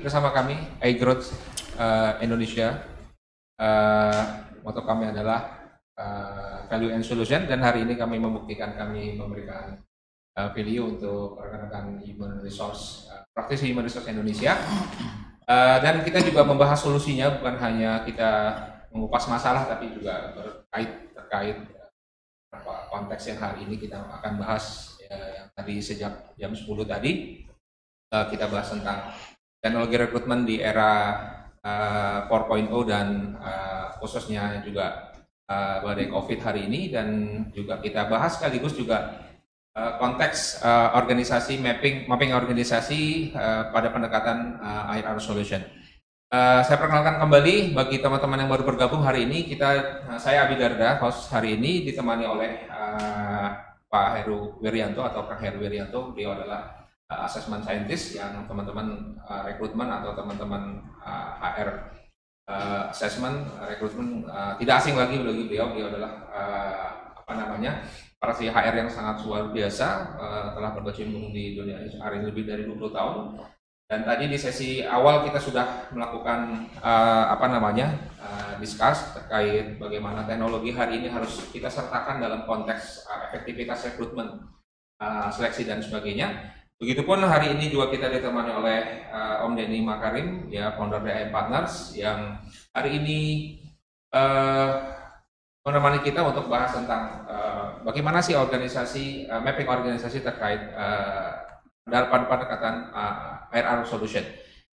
bersama kami iGrowth uh, Indonesia. Uh, moto kami adalah uh, value and solution dan hari ini kami membuktikan kami memberikan uh, value untuk rekan-rekan human resource uh, praktisi human resource Indonesia. Uh, dan kita juga membahas solusinya bukan hanya kita mengupas masalah tapi juga terkait terkait apa konteks yang hari ini kita akan bahas ya, yang tadi sejak jam 10 tadi uh, kita bahas tentang teknologi rekrutmen di era uh, 4.0 dan uh, khususnya juga uh, badai COVID hari ini dan juga kita bahas sekaligus juga uh, konteks uh, organisasi mapping mapping organisasi uh, pada pendekatan uh, IR solution. Uh, saya perkenalkan kembali bagi teman-teman yang baru bergabung hari ini kita saya Abi Garda host hari ini ditemani oleh uh, Pak Heru Wirianto atau Kang Heru Wirianto beliau adalah uh, assessment scientist yang teman-teman uh, rekrutmen atau teman-teman uh, HR uh, assessment rekrutmen uh, tidak asing lagi bagi beliau beliau adalah uh, apa namanya para si HR yang sangat luar biasa uh, telah berkecimpung di dunia HR lebih dari 20 tahun dan tadi di sesi awal kita sudah melakukan uh, apa namanya uh, discuss terkait bagaimana teknologi hari ini harus kita sertakan dalam konteks uh, efektivitas rekrutmen, uh, seleksi dan sebagainya. Begitupun hari ini juga kita ditemani oleh uh, Om Denny Makarim, ya founder DAM Partners, yang hari ini uh, menemani kita untuk bahas tentang uh, bagaimana sih organisasi uh, mapping organisasi terkait uh, pendekatan uh, IRR solution.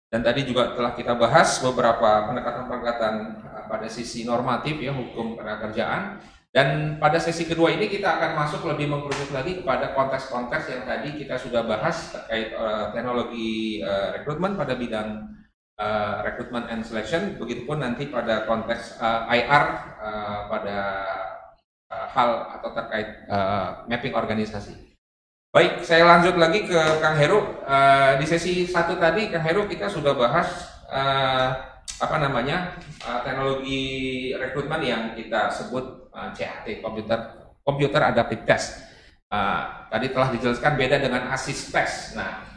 Dan tadi juga telah kita bahas beberapa pendekatan-pendekatan uh, pada sisi normatif ya hukum kerjaan dan pada sesi kedua ini kita akan masuk lebih mengkerucut lagi kepada konteks-konteks yang tadi kita sudah bahas terkait uh, teknologi uh, rekrutmen pada bidang uh, rekrutmen and selection, begitupun nanti pada konteks uh, IR uh, pada uh, hal atau terkait uh, mapping organisasi. Baik, saya lanjut lagi ke Kang Heru. Uh, di sesi satu tadi, Kang Heru kita sudah bahas uh, apa namanya uh, teknologi rekrutmen yang kita sebut uh, CAT komputer komputer adaptive test. Uh, tadi telah dijelaskan beda dengan ASIS test. Nah,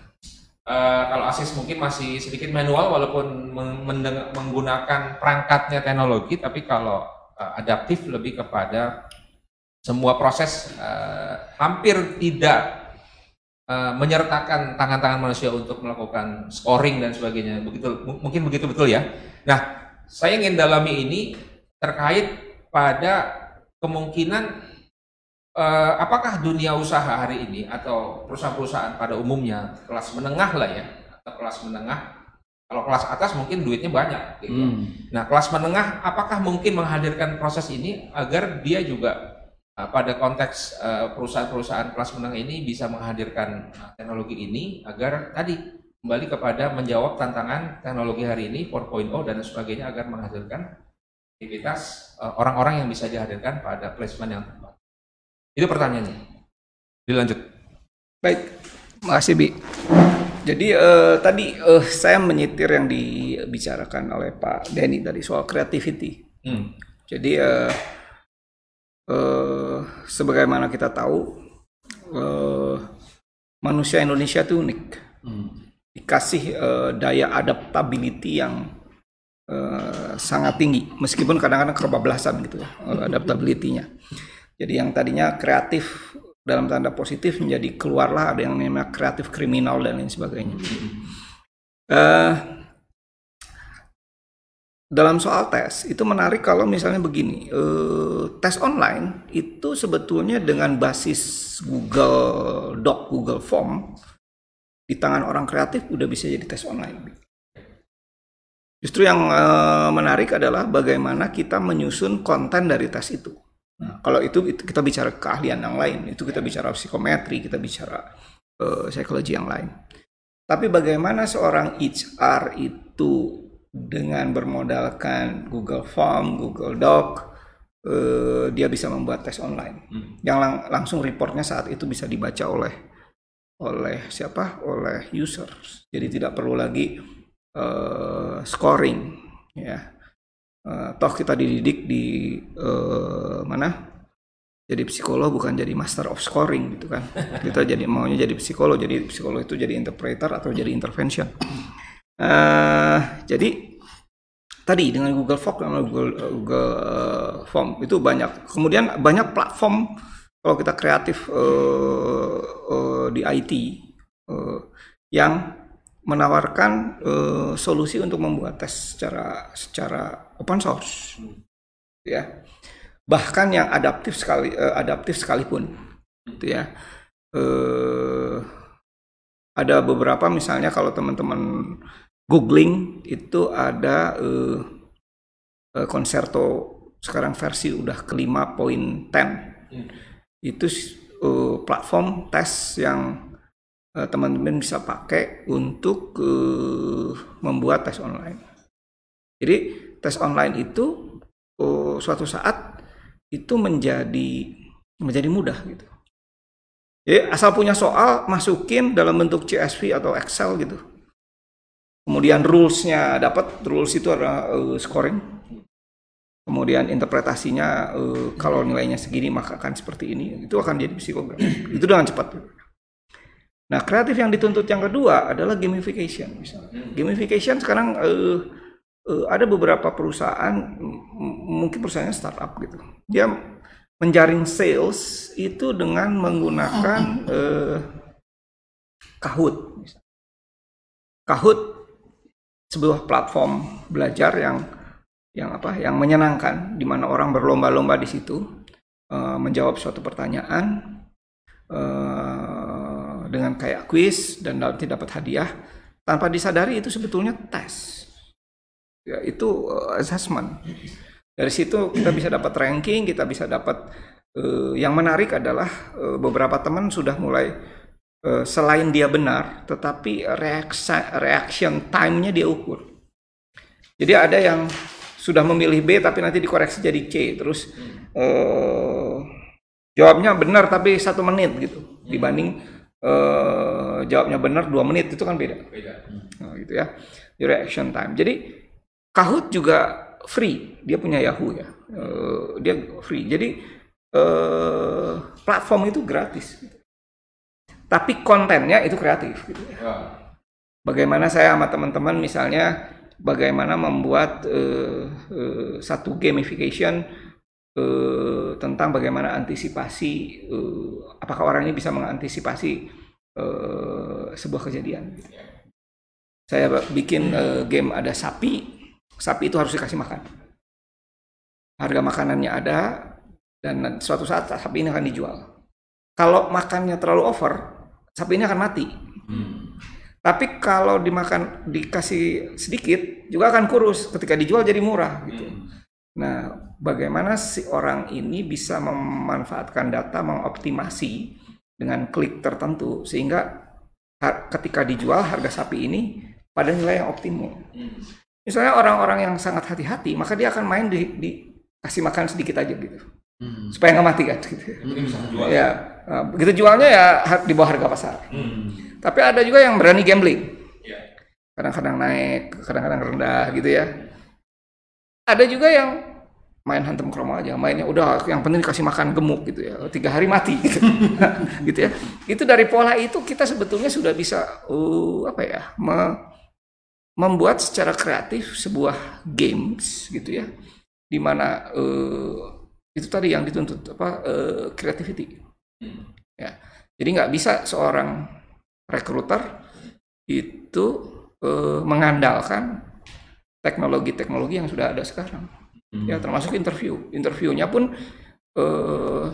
uh, kalau ASIS mungkin masih sedikit manual walaupun menggunakan perangkatnya teknologi, tapi kalau uh, adaptif lebih kepada semua proses uh, hampir tidak menyertakan tangan-tangan manusia untuk melakukan scoring dan sebagainya. Begitu mungkin begitu betul ya. Nah, saya ingin dalami ini terkait pada kemungkinan eh, apakah dunia usaha hari ini atau perusahaan-perusahaan pada umumnya kelas menengah lah ya atau kelas menengah kalau kelas atas mungkin duitnya banyak gitu. Hmm. Nah, kelas menengah apakah mungkin menghadirkan proses ini agar dia juga uh, pada konteks uh, perusahaan-perusahaan kelas menengah ini bisa menghadirkan uh, teknologi ini agar tadi kembali kepada menjawab tantangan teknologi hari ini 4.0 dan sebagainya agar menghasilkan aktivitas uh, orang-orang yang bisa dihadirkan pada placement yang tepat. Itu pertanyaannya. Dilanjut. Baik, makasih Bi. Jadi uh, tadi uh, saya menyitir yang dibicarakan oleh Pak Denny tadi soal creativity. Hmm. Jadi uh, uh, sebagaimana kita tahu uh, manusia Indonesia itu unik. Hmm. Dikasih uh, daya adaptability yang uh, sangat tinggi meskipun kadang-kadang kebablasan gitu ya eh, adaptability-nya. Jadi yang tadinya kreatif dalam tanda positif menjadi keluarlah ada yang namanya kreatif kriminal dan lain sebagainya. Uh, dalam soal tes itu menarik kalau misalnya begini uh, tes online itu sebetulnya dengan basis Google Doc Google Form di tangan orang kreatif udah bisa jadi tes online Justru yang uh, menarik adalah bagaimana kita menyusun konten dari tes itu. Nah, kalau itu, itu kita bicara keahlian yang lain, itu kita bicara psikometri, kita bicara uh, psikologi yang lain. Tapi bagaimana seorang HR itu dengan bermodalkan Google Form, Google Doc, uh, dia bisa membuat tes online, hmm. yang lang langsung reportnya saat itu bisa dibaca oleh oleh siapa? Oleh users. Jadi tidak perlu lagi uh, scoring ya. Uh, toh kita dididik di uh, mana? Jadi psikolog bukan jadi master of scoring gitu kan. Kita jadi maunya jadi psikolog. Jadi psikolog itu jadi interpreter atau jadi intervention. Uh, jadi tadi dengan Google Form dengan Google Google uh, Form itu banyak. Kemudian banyak platform kalau kita kreatif uh, uh, di IT uh, yang menawarkan uh, solusi untuk membuat tes secara secara open source, ya. Bahkan yang adaptif sekali uh, adaptif sekalipun, gitu ya. Uh, ada beberapa misalnya kalau teman-teman googling itu ada uh, uh, konserto sekarang versi udah ke 5.10 hmm. itu uh, platform tes yang teman-teman bisa pakai untuk uh, membuat tes online. Jadi tes online itu uh, suatu saat itu menjadi menjadi mudah gitu. Jadi asal punya soal masukin dalam bentuk CSV atau Excel gitu. Kemudian rulesnya dapat rules itu adalah uh, scoring. Kemudian interpretasinya kalau nilainya segini maka akan seperti ini. Itu akan jadi psikogram. itu dengan cepat. Nah kreatif yang dituntut yang kedua adalah gamification. Misalnya. Gamification sekarang uh, uh, ada beberapa perusahaan mungkin perusahaannya startup gitu. Dia menjaring sales itu dengan menggunakan uh, Kahoot. Kahoot sebuah platform belajar yang yang apa? Yang menyenangkan, di mana orang berlomba-lomba di situ uh, menjawab suatu pertanyaan uh, dengan kayak quiz dan nanti dapat hadiah tanpa disadari itu sebetulnya tes. Ya, itu uh, assessment. Dari situ kita bisa dapat ranking, kita bisa dapat uh, yang menarik adalah uh, beberapa teman sudah mulai uh, selain dia benar, tetapi reaction, reaction time-nya dia ukur. Jadi ada yang sudah memilih B tapi nanti dikoreksi jadi C, terus uh, jawabnya benar tapi satu menit gitu dibanding uh, jawabnya benar dua menit itu kan beda. Beda. Nah, gitu ya. Di reaction time. Jadi Kahoot juga free dia punya Yahoo ya uh, dia free jadi uh, platform itu gratis tapi kontennya itu kreatif gitu ya. bagaimana saya sama teman-teman misalnya bagaimana membuat uh, uh, satu gamification uh, tentang bagaimana antisipasi uh, apakah orang ini bisa mengantisipasi uh, sebuah kejadian saya bikin uh, game ada sapi sapi itu harus dikasih makan. Harga makanannya ada dan suatu saat sapi ini akan dijual. Kalau makannya terlalu over, sapi ini akan mati. Hmm. Tapi kalau dimakan dikasih sedikit juga akan kurus ketika dijual jadi murah gitu. Hmm. Nah, bagaimana si orang ini bisa memanfaatkan data mengoptimasi dengan klik tertentu sehingga ketika dijual harga sapi ini pada nilai yang optimum. Misalnya orang-orang yang sangat hati-hati, maka dia akan main di, di kasih makan sedikit aja gitu, hmm. supaya nggak mati kan. Gitu. jual. Ya, nah, begitu jualnya ya di bawah harga pasar. Hmm. Tapi ada juga yang berani gambling, ya. kadang-kadang naik, kadang-kadang rendah gitu ya. Ada juga yang main hantem kromo aja, mainnya udah yang penting kasih makan gemuk gitu ya, tiga hari mati gitu, gitu ya. Itu dari pola itu kita sebetulnya sudah bisa uh, apa ya, me, membuat secara kreatif sebuah games gitu ya di mana uh, itu tadi yang dituntut apa uh, ya. Jadi nggak bisa seorang rekruter itu uh, mengandalkan teknologi-teknologi yang sudah ada sekarang. Hmm. ya termasuk interview. Interviewnya pun uh,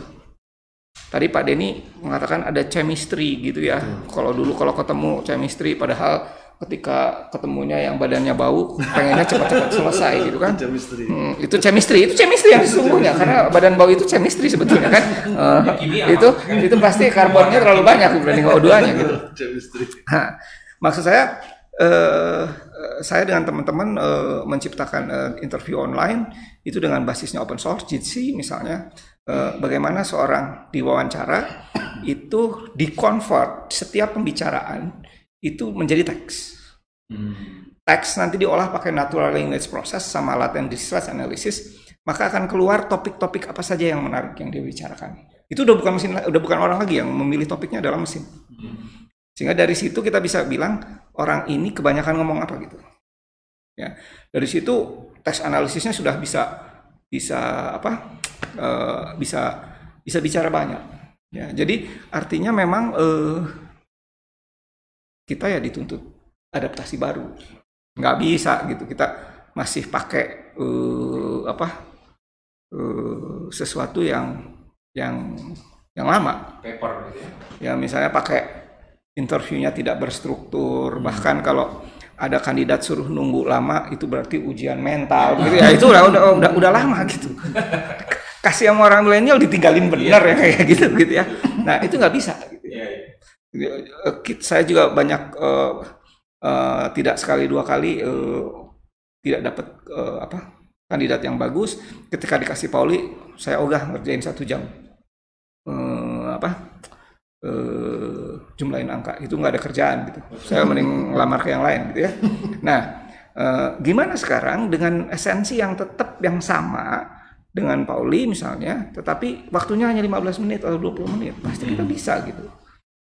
tadi Pak Denny mengatakan ada chemistry gitu ya. Hmm. kalau dulu kalau ketemu chemistry padahal ketika ketemunya yang badannya bau pengennya cepat-cepat selesai gitu kan. Chemistry. Hmm, itu chemistry. Itu chemistry yang sesungguhnya karena badan bau itu chemistry sebetulnya kan. Uh, itu itu pasti karbonnya terlalu banyak dibanding O2 nya gitu. Nah, maksud saya uh, saya dengan teman-teman uh, menciptakan uh, interview online itu dengan basisnya open source Jitsi misalnya uh, bagaimana seorang diwawancara itu dikonvert setiap pembicaraan itu menjadi teks. Hmm. Teks nanti diolah pakai natural language process sama latent distress analysis, maka akan keluar topik-topik apa saja yang menarik yang dia bicarakan. Itu udah bukan mesin, udah bukan orang lagi yang memilih topiknya adalah mesin. Hmm. Sehingga dari situ kita bisa bilang orang ini kebanyakan ngomong apa gitu. Ya, dari situ tes analisisnya sudah bisa bisa apa? eh, bisa bisa bicara banyak. Ya, jadi artinya memang eh, kita ya dituntut adaptasi baru. Nggak bisa gitu kita masih pakai eh, apa? eh, sesuatu yang yang yang lama paper gitu ya. ya misalnya pakai interviewnya tidak berstruktur bahkan kalau ada kandidat suruh nunggu lama itu berarti ujian mental gitu ya. Itu udah udah udah, udah lama gitu. Kasih sama orang milenial ditinggalin bener ya kayak gitu gitu ya. Nah itu nggak bisa gitu ya. Iya, iya. Eh, saya juga banyak eh, eh, tidak sekali dua kali eh, tidak dapat eh, apa kandidat yang bagus. Ketika dikasih Pauli saya ogah ngerjain satu jam. Eh, apa eh, jumlahin angka. Itu nggak ada kerjaan gitu. Saya mending ngelamar ke yang lain gitu ya. Nah eh, gimana sekarang dengan esensi yang tetap yang sama dengan Pauli misalnya tetapi waktunya hanya 15 menit atau 20 menit? Pasti kita bisa gitu.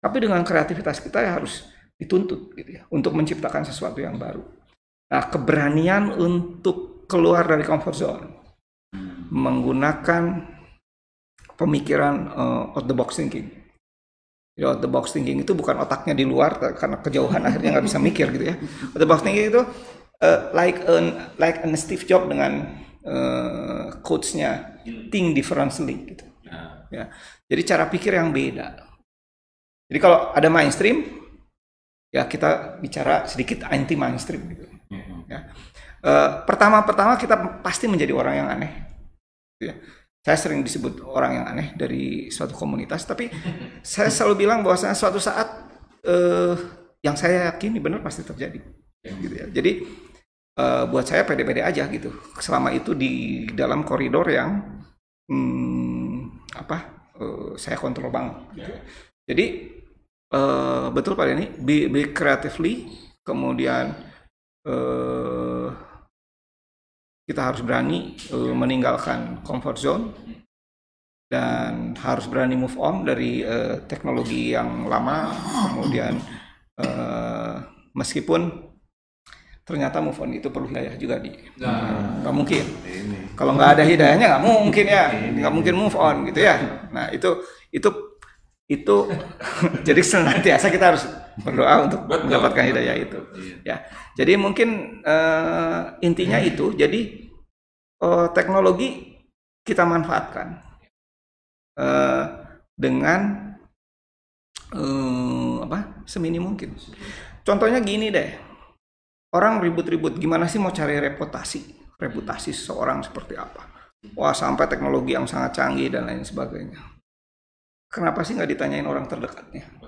Tapi dengan kreativitas kita ya harus dituntut gitu ya untuk menciptakan sesuatu yang baru. Nah keberanian untuk keluar dari comfort zone. Menggunakan pemikiran eh, out the box thinking. Out the box thinking itu bukan otaknya di luar karena kejauhan akhirnya nggak bisa mikir gitu ya. The box thinking itu eh, like an like an Steve Jobs dengan eh, quotes-nya think differently gitu. Nah, Ya. Jadi cara pikir yang beda. Jadi kalau ada mainstream ya kita bicara sedikit anti mainstream gitu. Ya. Eh, pertama-pertama kita pasti menjadi orang yang aneh. Gitu ya. Saya sering disebut orang yang aneh dari suatu komunitas, tapi saya selalu bilang bahwasanya suatu saat eh, yang saya yakini benar pasti terjadi. Gitu ya. Jadi eh, buat saya pede-pede aja gitu. Selama itu di dalam koridor yang hmm, apa eh, saya kontrol banget. Gitu. Jadi eh, betul Pak Denny, be, be creatively, kemudian eh, kita harus berani eh, meninggalkan comfort zone dan harus berani move on dari eh, teknologi yang lama. Kemudian eh, meskipun ternyata move on itu perlu hidayah juga di. Nah. nggak mungkin. Kalau nggak ada hidayahnya nggak mungkin ya. Nggak mungkin move on gitu ya. Nah itu itu itu jadi senantiasa kita harus berdoa untuk Betul. mendapatkan hidayah itu. Ya. Jadi mungkin eh, intinya itu. Jadi eh, teknologi kita manfaatkan eh, dengan eh, apa? Semini mungkin. Contohnya gini deh. Orang ribut-ribut gimana sih mau cari reputasi? Reputasi seseorang seperti apa? Wah sampai teknologi yang sangat canggih dan lain sebagainya. Kenapa sih nggak ditanyain orang terdekatnya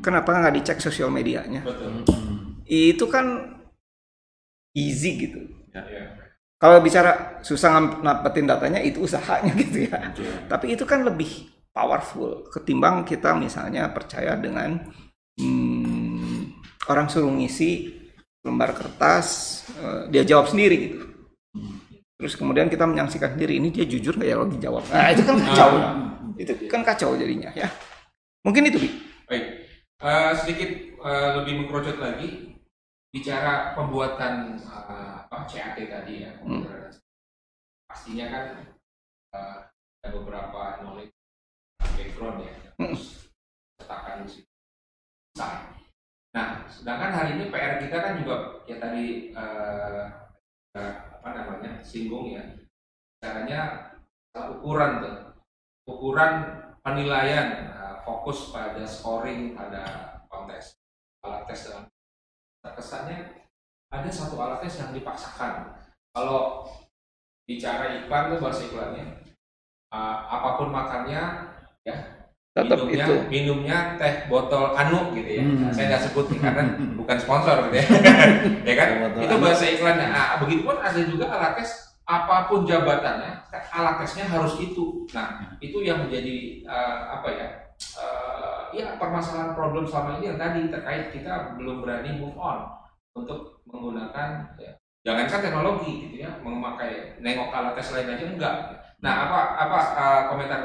kenapa nggak dicek sosial medianya? Betul. itu kan easy gitu. Ya. kalau bicara susah dapetin datanya itu usahanya gitu ya. Tapi itu kan lebih powerful ketimbang kita misalnya percaya dengan hmm, orang suruh ngisi lembar kertas eh, dia jawab sendiri gitu. Terus kemudian kita menyaksikan sendiri ini dia jujur nggak ya lagi jawab? Nah itu kan kacau. Itu kan kacau jadinya ya. Mungkin itu bi Baik, Eh, sedikit eh, lebih mengkerucut lagi bicara pembuatan eh, apa CAT tadi ya. Hmm. Pastinya kan eh, ada beberapa knowledge background ya, Hmm. terus cetakan di situ. Nah, nah, sedangkan hari ini PR kita kan juga ya tadi eh, apa namanya singgung ya, caranya ukuran tuh, ukuran penilaian uh, fokus pada scoring pada kontes alat tes dengan kesannya ada satu alat tes yang dipaksakan. Kalau bicara iklan tuh bahasa iklannya uh, apa pun makannya ya tetap minumnya, itu. minumnya teh botol anu gitu ya. Hmm. Nah, saya nggak sebut nih karena bukan sponsor gitu ya. Ya kan? Itu anu. bahasa iklannya. Nah, begitupun ada juga alat tes apa pun jabatannya alat tesnya harus itu. Nah itu yang menjadi eh, apa ya eh, ya permasalahan problem selama ini yang tadi terkait kita belum berani move on untuk menggunakan ya, jangankan teknologi gitu ya memakai nengok alat tes lain aja enggak. Nah apa apa eh, komentar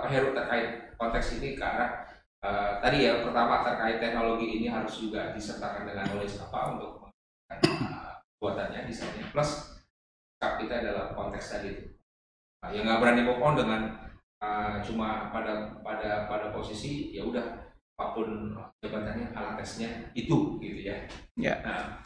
Pak Heru terkait konteks ini ke arah eh, tadi ya pertama terkait teknologi ini harus juga disertakan dengan knowledge apa untuk eh, buatannya plus kita adalah konteks tadi itu. Nah, yang nggak berani move on dengan uh, cuma pada pada pada posisi ya udah apa pun jabatannya alat tesnya itu gitu ya Ya. nah